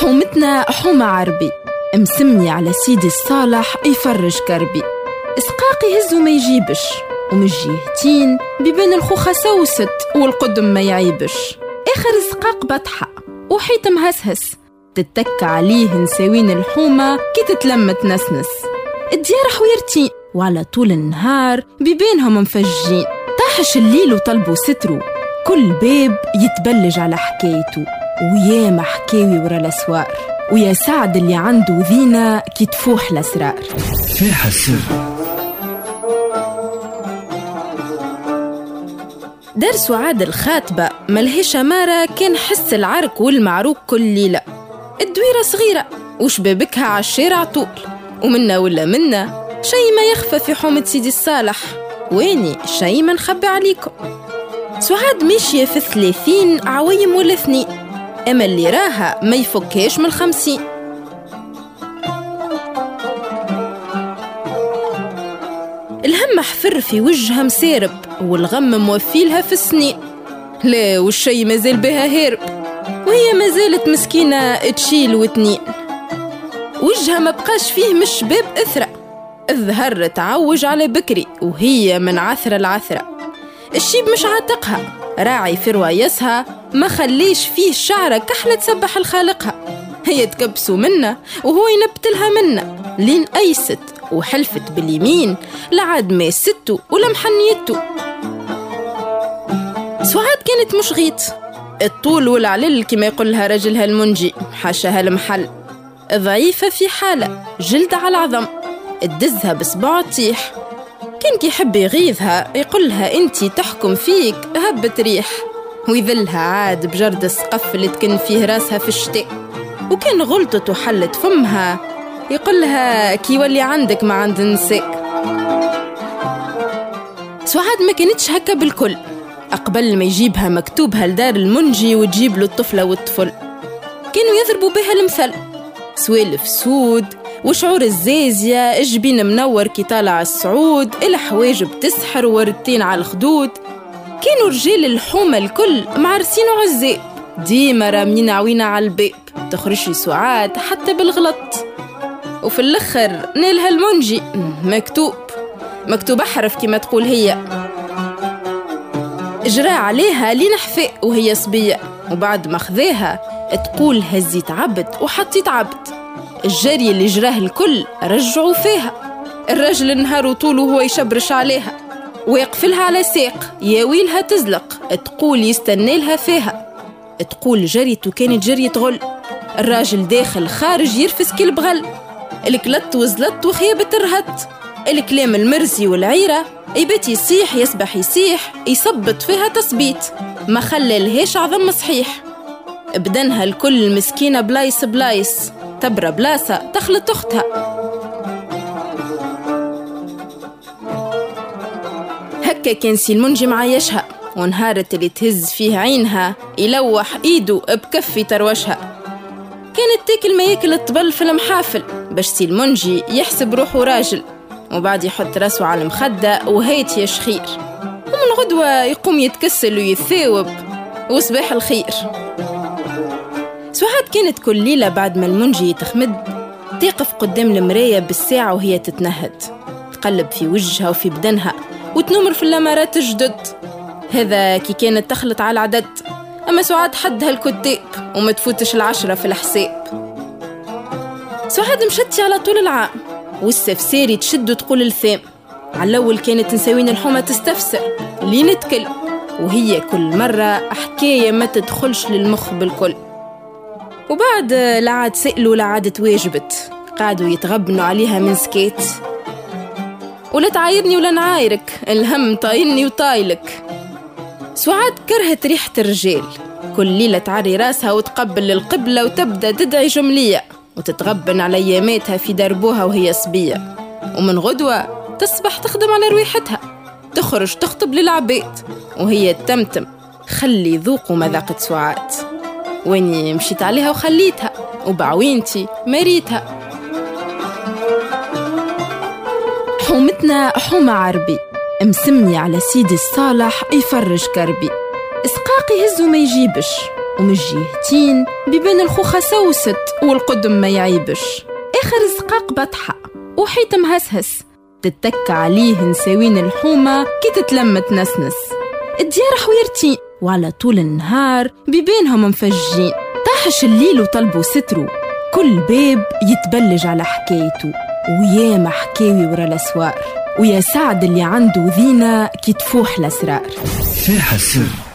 حومتنا حومة عربي. مسمي على سيدي الصالح يفرج كربي. اسقاق يهز وما يجيبش ومن جهتين بيبان الخوخة سوست والقدم ما يعيبش. آخر إسقاق بطحة وحيط مهسهس تتك عليه نساوين الحومة كي تتلم تنسنس الديار حويرتين وعلى طول النهار بيبانهم مفجين. طاحش الليل وطلبوا سترو. كل باب يتبلج على حكايته. وياما حكاوي ورا الأسوار ويا سعد اللي عنده ذينا كي تفوح الأسرار. فيها السر. دار سعاد الخاتبة ملهيش أمارة كان حس العرك والمعروك كل ليلة. الدويرة صغيرة وشبابكها على الشارع طول. ومنا ولا منا شي ما يخفى في حومة سيدي الصالح. ويني شي ما نخبي عليكم. سعاد ماشية في ثلاثين عويم ولا اثنين. أما اللي راها ما يفكاش من الخمسين الهم حفر في وجهها مسارب والغم موفيلها في السنين. لا والشي مازال بها هارب وهي مازالت مسكينة تشيل وتنين. وجهها ما بقاش فيه من الشباب إثرة. الظهر تعوج على بكري وهي من عثرة العثرة الشيب مش عاتقها راعي في روايسها ما خليش فيه شعرة كحلة تسبح لخالقها هي تكبسوا منا وهو ينبتلها منا. لين أيست وحلفت باليمين لعد ما ستو ولا محنيتو سعاد كانت مش غيط. الطول والعلل كما يقولها رجلها المنجي حاشاها المحل. ضعيفة في حالة جلد على العظم. تدزها بصباع تيح كان كي يحب يغيظها يقولها إنتي تحكم فيك هبة ريح. ويذلها عاد بجرد السقف اللي تكن فيه راسها في الشتاء. وكان غلطت وحلت فمها. يقولها كي يولي عندك ما عند النساء سعاد ما كانتش هكا بالكل. أقبل ما يجيبها مكتوبها لدار المنجي وتجيب له الطفلة والطفل. كانوا يضربوا بها المثل. سوالف سود وشعور الزازية الجبين منور كي طالع السعود الحواجب تسحر وردتين على الخدود. كانوا رجال الحومة الكل معرسين وعزاء ديما رامين عوينة على الباب تخرجي سعاد حتى بالغلط. وفي الأخر نالها المنجي مكتوب. مكتوب أحرف كما تقول هي. جرى عليها لين حفاء وهي صبية. وبعد ما خذاها تقول هزيت عبد وحطيت عبد. الجري اللي جراه الكل رجعوا فيها. الرجل نهار طول وهو يشبرش عليها. ويقفلها على ساق يا ويلها تزلق. تقول يستنى لها فيها. تقول جريت وكانت جرية غل الراجل داخل خارج يرفس كل بغل الكلت وزلت وخيبة الرهت الكلام المرزي والعيرة. يبات يصيح يسبح يسيح يصبت فيها تصبيت ما خلى لهاش عظم صحيح. بدنها الكل مسكينة بلايس بلايس تبرى بلاسة تخلط أختها. هكا كان المنجي معايشها ونهارت اللي تهز فيه عينها يلوح إيده بكفي تروشها. كانت تاكل ما ياكل الطبل في المحافل باش سي المنجي يحسب روحه راجل وبعد يحط راسه على المخدة وهيت يا شخير. ومن غدوة يقوم يتكسل ويثاوب وصباح الخير. سعاد كانت كل ليلة بعد ما المنجي يتخمد تقف قدام المراية بالساعة وهي تتنهد تقلب في وجهها وفي بدنها. وتنمر في اللمرات الجدد هذا كي كانت تخلط على العدد. أما سعاد حدها الكتاب وما تفوتش العشرة في الحساب. سعاد مشتي على طول العام. والسفساري تشد وتقول الثام على الأول كانت نساوين الحومة تستفسر. لين تكل وهي كل مرة حكاية ما تدخلش للمخ بالكل. وبعد لا عاد سألوا لا عاد تواجبت. قعدوا يتغبنوا عليها من سكيت. ولا تعايرني ولا نعايرك. الهم طايلني وطايلك. سعاد كرهت ريحة الرجال. كل ليلة تعري راسها وتقبل للقبلة وتبدأ تدعي جملية وتتغبن على أياماتها في دربوها وهي صبية. ومن غدوة تصبح تخدم على رويحتها تخرج تخطب للعباد وهي تمتم. خلي ذوقوا مذاقة سعاد. واني مشيت عليها وخليتها. وبعوينتي مريتها. حومتنا حومة عربي. مسمي على سيدي الصالح يفرج كربي. زقاق يهز وما يجيبش ومن جهتين بيبان الخوخة سوست والقدم ما يعيبش. آخر الزقاق بطحة وحيت مهسهس تتكى عليه نساوين الحومة كي تتلم تنسنس الديار حويرتين وعلى طول النهار بيبانهم مفجين طاحش الليل وطلبوا سترو. كل باب يتبلج على حكايته. وياما حكاوي ورا الأسوار ويا سعد اللي عنده ذينا كي تفوح الأسرار. فاح السر.